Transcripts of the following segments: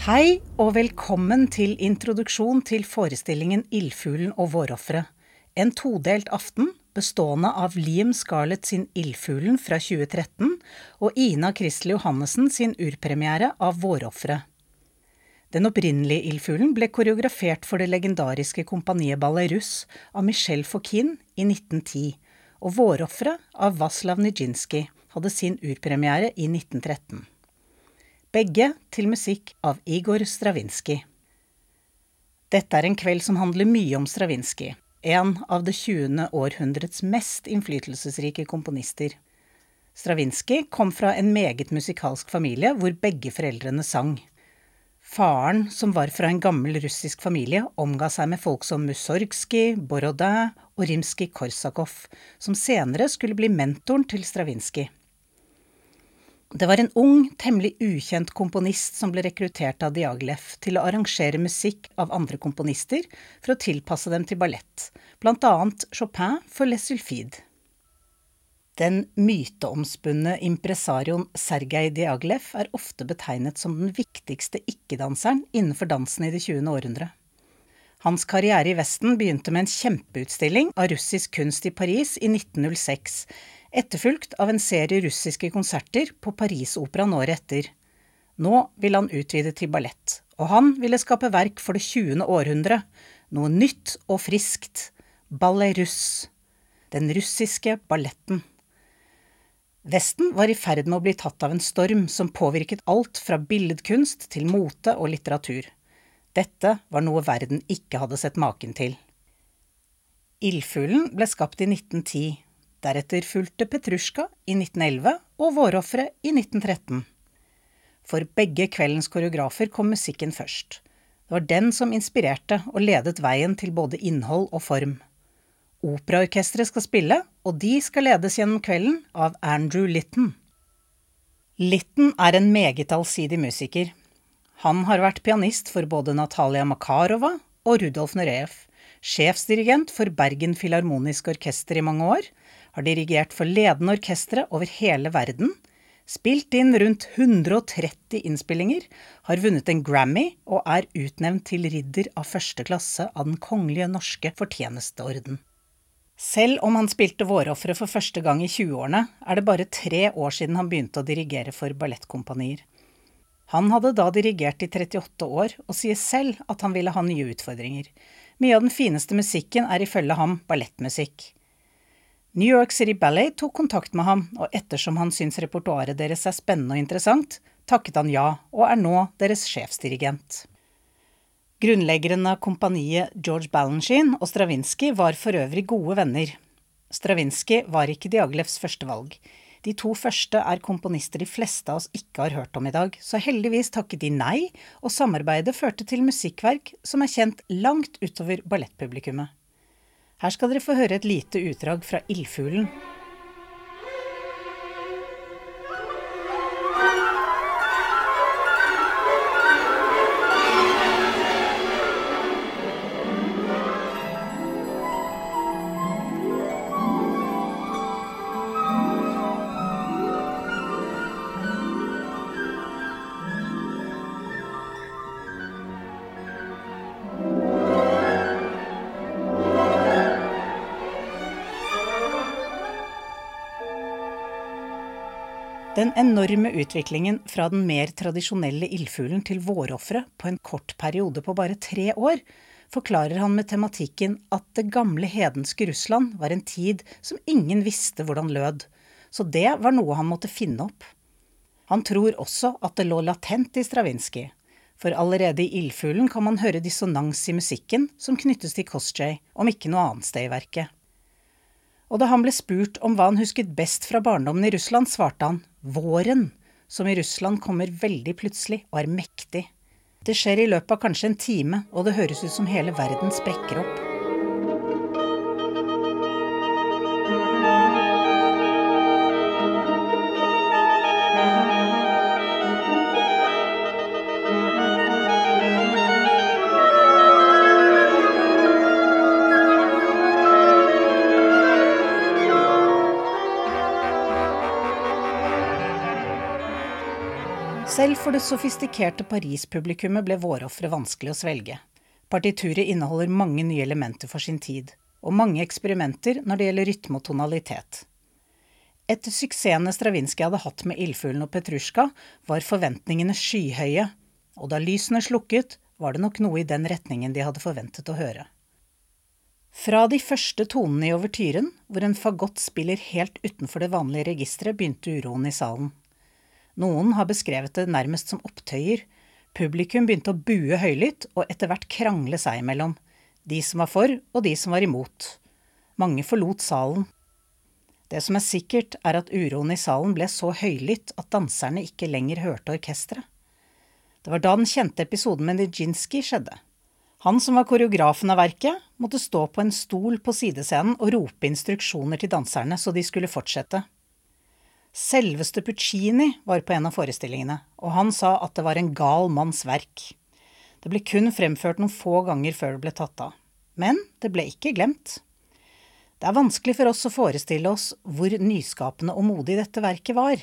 Hei og velkommen til introduksjon til forestillingen Ildfuglen og vårofferet. En todelt aften bestående av Liam Scarlett sin Ildfuglen fra 2013 og Ina Kristel Johannessen sin urpremiere av Vårofferet. Den opprinnelige Ildfuglen ble koreografert for det legendariske kompaniet Ballet Russ av Michel Fokin i 1910, og Vårofferet av Vaslav Nijinsky hadde sin urpremiere i 1913. Begge til musikk av Igor Stravinskij. Dette er en kveld som handler mye om Stravinskij, en av det 20. århundrets mest innflytelsesrike komponister. Stravinskij kom fra en meget musikalsk familie hvor begge foreldrene sang. Faren, som var fra en gammel russisk familie, omga seg med folk som Mussorgskij, Borodin og Rimskij-Korsakov, som senere skulle bli mentoren til Stravinskij. Det var en ung, temmelig ukjent komponist som ble rekruttert av Diaglef til å arrangere musikk av andre komponister for å tilpasse dem til ballett, blant annet Chopin for Les Sulfides. Den myteomspunne impresarioen Sergej Diaglef er ofte betegnet som den viktigste ikke-danseren innenfor dansen i det 20. århundre. Hans karriere i Vesten begynte med en kjempeutstilling av russisk kunst i Paris i 1906, etterfulgt av en serie russiske konserter på Parisoperaen året etter. Nå ville han utvide til ballett, og han ville skape verk for det 20. århundre, noe nytt og friskt, ballet russ, den russiske balletten. Vesten var i ferd med å bli tatt av en storm som påvirket alt fra billedkunst til mote og litteratur. Dette var noe verden ikke hadde sett maken til. Ildfuglen ble skapt i 1910, deretter fulgte Petrusjka i 1911 og Vårofferet i 1913. For begge kveldens koreografer kom musikken først. Det var den som inspirerte og ledet veien til både innhold og form. Operaorkesteret skal spille, og de skal ledes gjennom kvelden av Andrew Litton. Litton er en meget allsidig musiker. Han har vært pianist for både Natalia Makarova og Rudolf Nureyev, sjefsdirigent for Bergen Filharmoniske Orkester i mange år, har dirigert for ledende orkestre over hele verden, spilt inn rundt 130 innspillinger, har vunnet en Grammy og er utnevnt til ridder av første klasse av Den kongelige norske fortjenesteorden. Selv om han spilte Vårofre for første gang i 20-årene, er det bare tre år siden han begynte å dirigere for ballettkompanier. Han hadde da dirigert i 38 år, og sier selv at han ville ha nye utfordringer. Mye av den fineste musikken er ifølge ham ballettmusikk. New York City Ballet tok kontakt med ham, og ettersom han syns repertoaret deres er spennende og interessant, takket han ja, og er nå deres sjefsdirigent. Grunnleggeren av kompaniet George Balanchine og Stravinskij var for øvrig gode venner. Stravinskij var ikke Diaglevs førstevalg. De to første er komponister de fleste av oss ikke har hørt om i dag, så heldigvis takket de nei, og samarbeidet førte til musikkverk som er kjent langt utover ballettpublikummet. Her skal dere få høre et lite utdrag fra Ildfuglen. Den enorme utviklingen fra den mer tradisjonelle ildfuglen til vårofre på en kort periode på bare tre år, forklarer han med tematikken at det gamle hedenske Russland var en tid som ingen visste hvordan lød, så det var noe han måtte finne opp. Han tror også at det lå latent i Stravinskij, for allerede i Ildfuglen kan man høre dissonans i musikken som knyttes til Kosjej, om ikke noe annet sted i verket. Og da han ble spurt om hva han husket best fra barndommen i Russland, svarte han våren, som i Russland kommer veldig plutselig og er mektig. Det skjer i løpet av kanskje en time, og det høres ut som hele verden sprekker opp. For det sofistikerte Paris-publikummet ble vårofre vanskelig å svelge. Partituret inneholder mange nye elementer for sin tid, og mange eksperimenter når det gjelder rytme og tonalitet. Etter suksessene Stravinskij hadde hatt med Ildfuglen og Petrusjka, var forventningene skyhøye, og da lysene slukket, var det nok noe i den retningen de hadde forventet å høre. Fra de første tonene i overtyren, hvor en fagott spiller helt utenfor det vanlige registeret, begynte uroen i salen. Noen har beskrevet det nærmest som opptøyer. Publikum begynte å bue høylytt og etter hvert krangle seg imellom. De som var for, og de som var imot. Mange forlot salen. Det som er sikkert, er at uroen i salen ble så høylytt at danserne ikke lenger hørte orkesteret. Det var da den kjente episoden med Nijinsky skjedde. Han som var koreografen av verket, måtte stå på en stol på sidescenen og rope instruksjoner til danserne så de skulle fortsette. Selveste Puccini var på en av forestillingene, og han sa at det var en gal manns verk. Det ble kun fremført noen få ganger før det ble tatt av. Men det ble ikke glemt. Det er vanskelig for oss å forestille oss hvor nyskapende og modig dette verket var.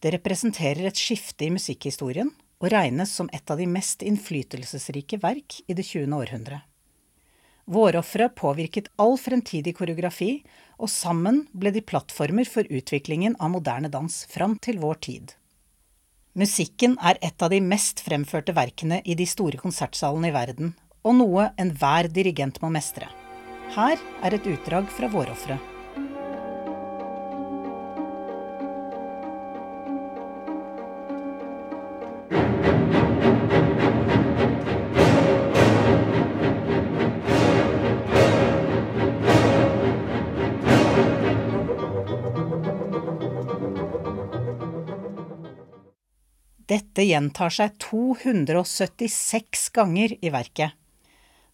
Det representerer et skifte i musikkhistorien, og regnes som et av de mest innflytelsesrike verk i det 20. århundre. Vårofferet påvirket all fremtidig koreografi, og sammen ble de plattformer for utviklingen av moderne dans fram til vår tid. Musikken er et av de mest fremførte verkene i de store konsertsalene i verden, og noe enhver dirigent må mestre. Her er et utdrag fra Vårofferet. Dette gjentar seg 276 ganger i verket.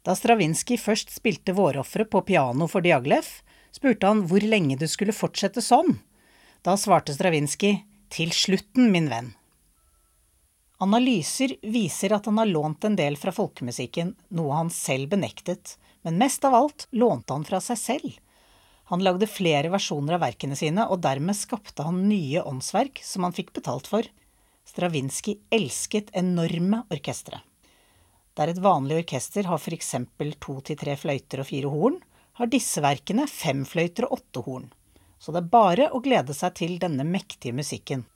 Da Stravinskij først spilte Vårofferet på piano for Diaglev, spurte han hvor lenge det skulle fortsette sånn. Da svarte Stravinskij til slutten, min venn. Analyser viser at han har lånt en del fra folkemusikken, noe han selv benektet, men mest av alt lånte han fra seg selv. Han lagde flere versjoner av verkene sine, og dermed skapte han nye åndsverk som han fikk betalt for. Stravinskij elsket enorme orkestre. Der et vanlig orkester har for eksempel to til tre fløyter og fire horn, har disse verkene fem fløyter og åtte horn. Så det er bare å glede seg til denne mektige musikken.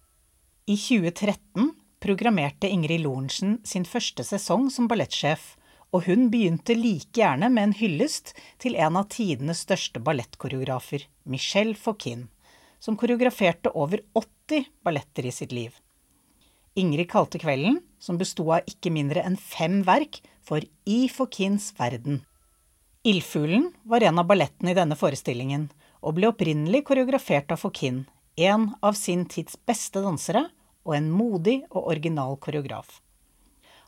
I 2013 programmerte Ingrid Lorentzen sin første sesong som ballettsjef, og hun begynte like gjerne med en hyllest til en av tidenes største ballettkoreografer, Michelle Fauquin, som koreograferte over 80 balletter i sitt liv. Ingrid kalte kvelden, som besto av ikke mindre enn fem verk, for I Fokins verden. Ildfuglen var en av ballettene i denne forestillingen, og ble opprinnelig koreografert av Fokin, en av sin tids beste dansere og en modig og original koreograf.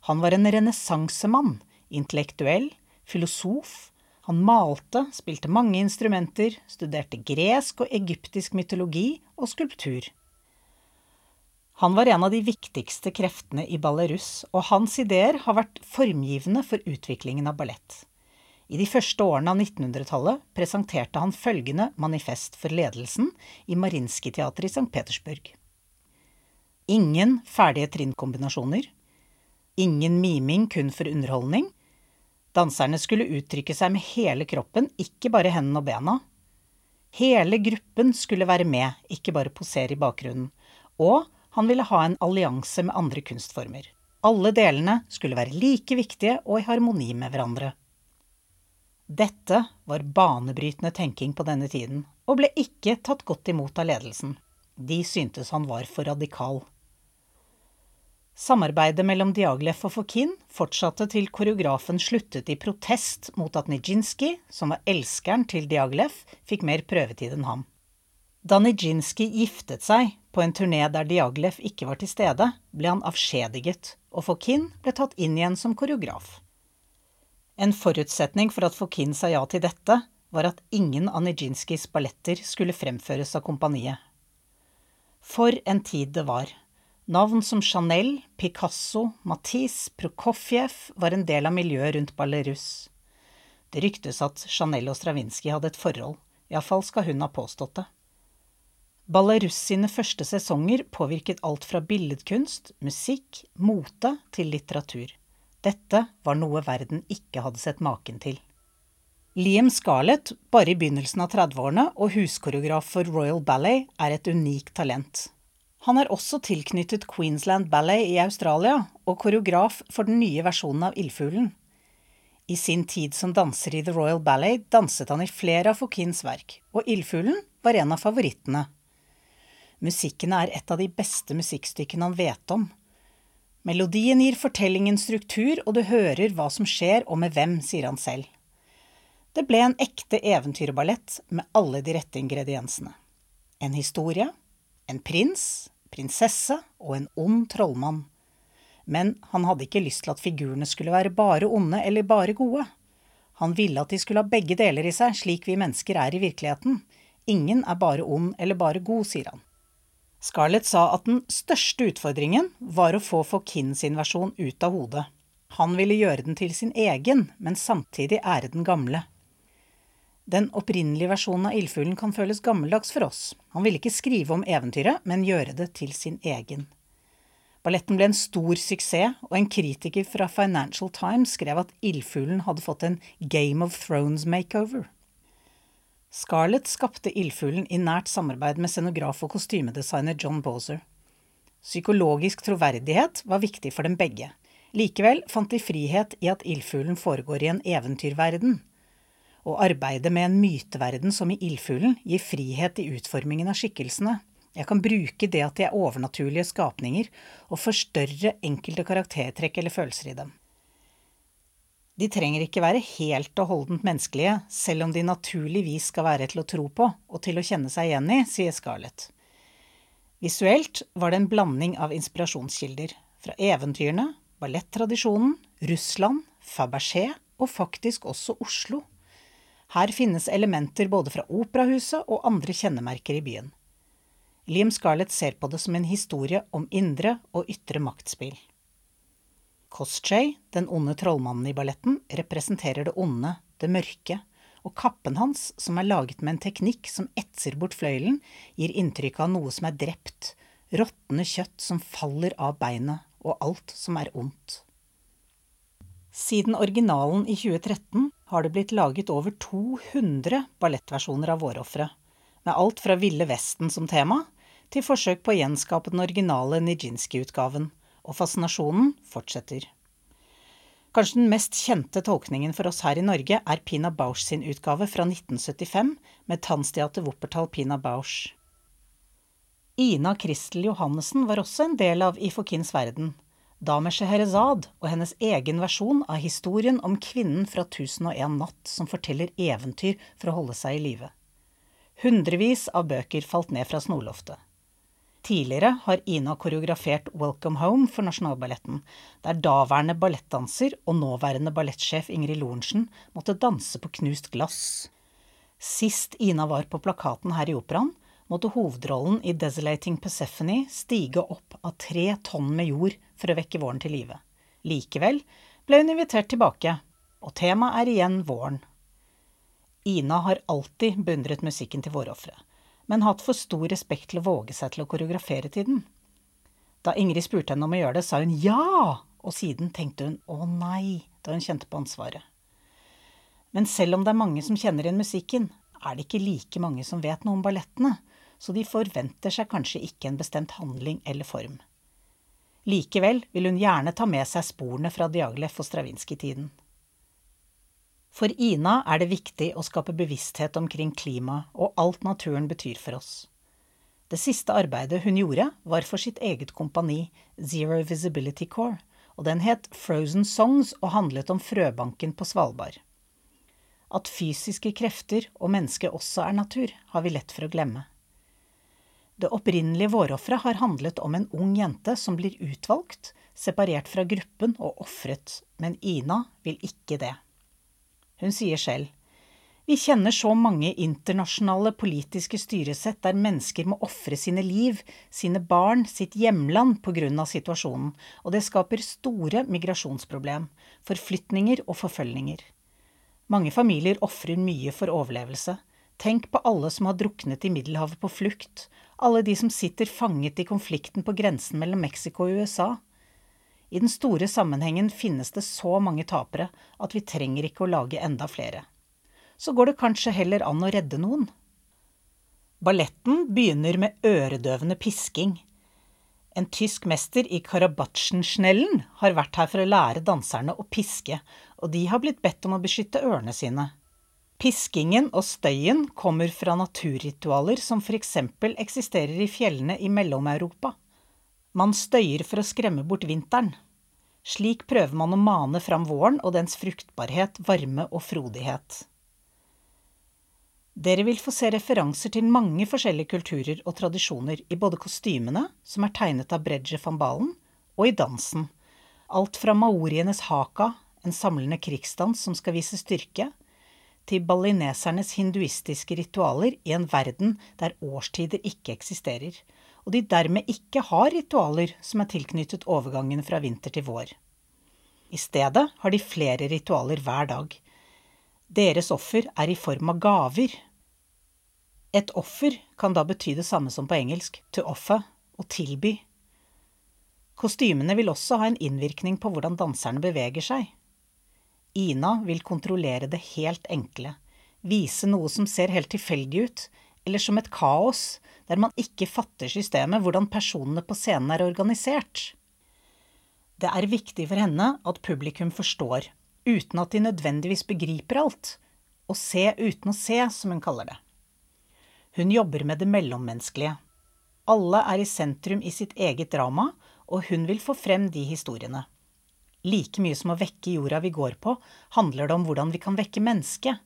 Han var en renessansemann, intellektuell, filosof, han malte, spilte mange instrumenter, studerte gresk og egyptisk mytologi og skulptur. Han var en av de viktigste kreftene i Ballerus, og hans ideer har vært formgivende for utviklingen av ballett. I de første årene av 1900-tallet presenterte han følgende manifest for ledelsen i Marinskij-teatret i St. Petersburg. Ingen ferdige trinnkombinasjoner. Ingen miming kun for underholdning. Danserne skulle uttrykke seg med hele kroppen, ikke bare hendene og bena. Hele gruppen skulle være med, ikke bare posere i bakgrunnen. Og han ville ha en allianse med andre kunstformer. Alle delene skulle være like viktige og i harmoni med hverandre. Dette var banebrytende tenking på denne tiden, og ble ikke tatt godt imot av ledelsen. De syntes han var for radikal. Samarbeidet mellom Diaglef og Fokin fortsatte til koreografen sluttet i protest mot at Nijinsky, som var elskeren til Diaglef, fikk mer prøvetid enn ham. Da Nijinsky giftet seg, på en turné der Diaglev ikke var til stede, ble han avskjediget, og Fokin ble tatt inn igjen som koreograf. En forutsetning for at Fokin sa ja til dette, var at ingen av Nijinskys balletter skulle fremføres av kompaniet. For en tid det var. Navn som Chanel, Picasso, Matisse, Prokofjev var en del av miljøet rundt Ballerus. Det ryktes at Chanel og Stravinskij hadde et forhold, iallfall skal hun ha påstått det. Ballerus sine første sesonger påvirket alt fra billedkunst, musikk, mote til litteratur. Dette var noe verden ikke hadde sett maken til. Liam Scarlett, bare i begynnelsen av 30-årene og huskoreograf for Royal Ballet, er et unikt talent. Han er også tilknyttet Queensland Ballet i Australia og koreograf for den nye versjonen av Ildfuglen. I sin tid som danser i The Royal Ballet danset han i flere av Fokins verk, og Ildfuglen var en av favorittene. Musikken er et av de beste musikkstykkene han vet om. Melodien gir fortellingen struktur, og du hører hva som skjer og med hvem, sier han selv. Det ble en ekte eventyrballett med alle de rette ingrediensene. En historie, en prins, prinsesse og en ond trollmann. Men han hadde ikke lyst til at figurene skulle være bare onde eller bare gode. Han ville at de skulle ha begge deler i seg, slik vi mennesker er i virkeligheten. Ingen er bare ond eller bare god, sier han. Scarlett sa at den største utfordringen var å få Fokin sin versjon ut av hodet. Han ville gjøre den til sin egen, men samtidig ære den gamle. Den opprinnelige versjonen av Ildfuglen kan føles gammeldags for oss. Han ville ikke skrive om eventyret, men gjøre det til sin egen. Balletten ble en stor suksess, og en kritiker fra Financial Times skrev at Ildfuglen hadde fått en Game of Thrones makeover. Scarlett skapte Ildfuglen i nært samarbeid med scenograf og kostymedesigner John Bowser. Psykologisk troverdighet var viktig for dem begge. Likevel fant de frihet i at Ildfuglen foregår i en eventyrverden. Å arbeide med en myteverden som i Ildfuglen gir frihet i utformingen av skikkelsene. Jeg kan bruke det at de er overnaturlige skapninger, og forstørre enkelte karaktertrekk eller følelser i dem. De trenger ikke være helt og holdent menneskelige, selv om de naturligvis skal være til å tro på og til å kjenne seg igjen i, sier Scarlett. Visuelt var det en blanding av inspirasjonskilder, fra eventyrene, ballettradisjonen, Russland, Fabergé og faktisk også Oslo. Her finnes elementer både fra operahuset og andre kjennemerker i byen. Liam Scarlett ser på det som en historie om indre og ytre maktspill. Koschei, den onde trollmannen i balletten, representerer det onde, det mørke, og kappen hans, som er laget med en teknikk som etser bort fløyelen, gir inntrykk av noe som er drept, råtne kjøtt som faller av beinet, og alt som er ondt. Siden originalen i 2013 har det blitt laget over 200 ballettversjoner av Vårofre, med alt fra Ville Vesten som tema, til forsøk på å gjenskape den originale Nijinsky-utgaven, og fascinasjonen fortsetter. Kanskje den mest kjente tolkningen for oss her i Norge er Pina Bausch sin utgave fra 1975 med Tanztheater Wuppertal Pina Bausch. Ina Kristel Johannessen var også en del av Ifokins verden, da med Scheherazade og hennes egen versjon av historien om kvinnen fra 1001 natt som forteller eventyr for å holde seg i live. Hundrevis av bøker falt ned fra snorloftet. Tidligere har Ina koreografert Welcome Home for Nasjonalballetten, der daværende ballettdanser og nåværende ballettsjef Ingrid Lorentzen måtte danse på knust glass. Sist Ina var på plakaten her i operaen, måtte hovedrollen i Desolating Persephone stige opp av tre tonn med jord for å vekke våren til live. Likevel ble hun invitert tilbake, og temaet er igjen våren. Ina har alltid beundret musikken til vårofre men hatt for stor respekt til å våge seg til å koreografere til den. Da Ingrid spurte henne om å gjøre det, sa hun ja, og siden tenkte hun å nei, da hun kjente på ansvaret. Men selv om det er mange som kjenner igjen musikken, er det ikke like mange som vet noe om ballettene, så de forventer seg kanskje ikke en bestemt handling eller form. Likevel vil hun gjerne ta med seg sporene fra Diaglef og Stravinskij-tiden. For Ina er det viktig å skape bevissthet omkring klima og alt naturen betyr for oss. Det siste arbeidet hun gjorde, var for sitt eget kompani, Zero Visibility Corps, og den het Frozen Songs og handlet om frøbanken på Svalbard. At fysiske krefter og mennesket også er natur, har vi lett for å glemme. Det opprinnelige vårofferet har handlet om en ung jente som blir utvalgt, separert fra gruppen og ofret, men Ina vil ikke det. Hun sier selv vi kjenner så mange internasjonale politiske styresett der mennesker må ofre sine liv, sine barn, sitt hjemland på grunn av situasjonen, og det skaper store migrasjonsproblem, forflytninger og forfølgninger. Mange familier ofrer mye for overlevelse. Tenk på alle som har druknet i Middelhavet på flukt, Alle de som sitter fanget i konflikten på grensen mellom Mexico og USA. I den store sammenhengen finnes det så mange tapere at vi trenger ikke å lage enda flere. Så går det kanskje heller an å redde noen. Balletten begynner med øredøvende pisking. En tysk mester i Karabatschen-snellen har vært her for å lære danserne å piske, og de har blitt bedt om å beskytte ørene sine. Piskingen og støyen kommer fra naturritualer som eksempel eksisterer i fjellene i Mellom-Europa. Man støyer for å skremme bort vinteren. Slik prøver man å mane fram våren og dens fruktbarhet, varme og frodighet. Dere vil få se referanser til mange forskjellige kulturer og tradisjoner i både kostymene, som er tegnet av Bredje van Balen, og i dansen. Alt fra maorienes haka, en samlende krigsdans som skal vise styrke, til balinesernes hinduistiske ritualer i en verden der årstider ikke eksisterer, og de dermed ikke har ritualer som er tilknyttet overgangen fra vinter til vår. I stedet har de flere ritualer hver dag. Deres offer er i form av gaver. Et offer kan da bety det samme som på engelsk to offer, å tilby. Kostymene vil også ha en innvirkning på hvordan danserne beveger seg. Ina vil kontrollere det helt enkle, vise noe som ser helt tilfeldig ut, eller som et kaos, der man ikke fatter systemet, hvordan personene på scenen er organisert. Det er viktig for henne at publikum forstår, uten at de nødvendigvis begriper alt, å se uten å se, som hun kaller det. Hun jobber med det mellommenneskelige. Alle er i sentrum i sitt eget drama, og hun vil få frem de historiene. Like mye som å vekke jorda vi går på, handler det om hvordan vi kan vekke mennesket.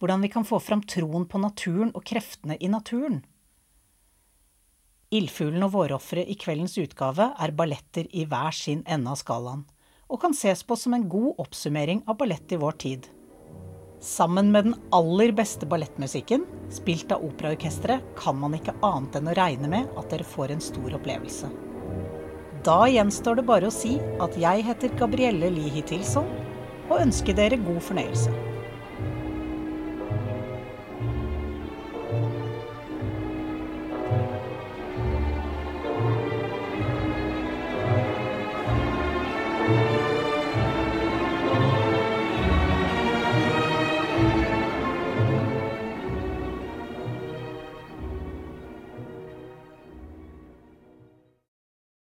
Hvordan vi kan få fram troen på naturen og kreftene i naturen. Ildfuglen og vårofferet i kveldens utgave er balletter i hver sin ende av skalaen, og kan ses på som en god oppsummering av ballett i vår tid. Sammen med den aller beste ballettmusikken, spilt av operaorkesteret, kan man ikke annet enn å regne med at dere får en stor opplevelse. Da gjenstår det bare å si at jeg heter Gabrielle Lihi Tilson, og ønsker dere god fornøyelse.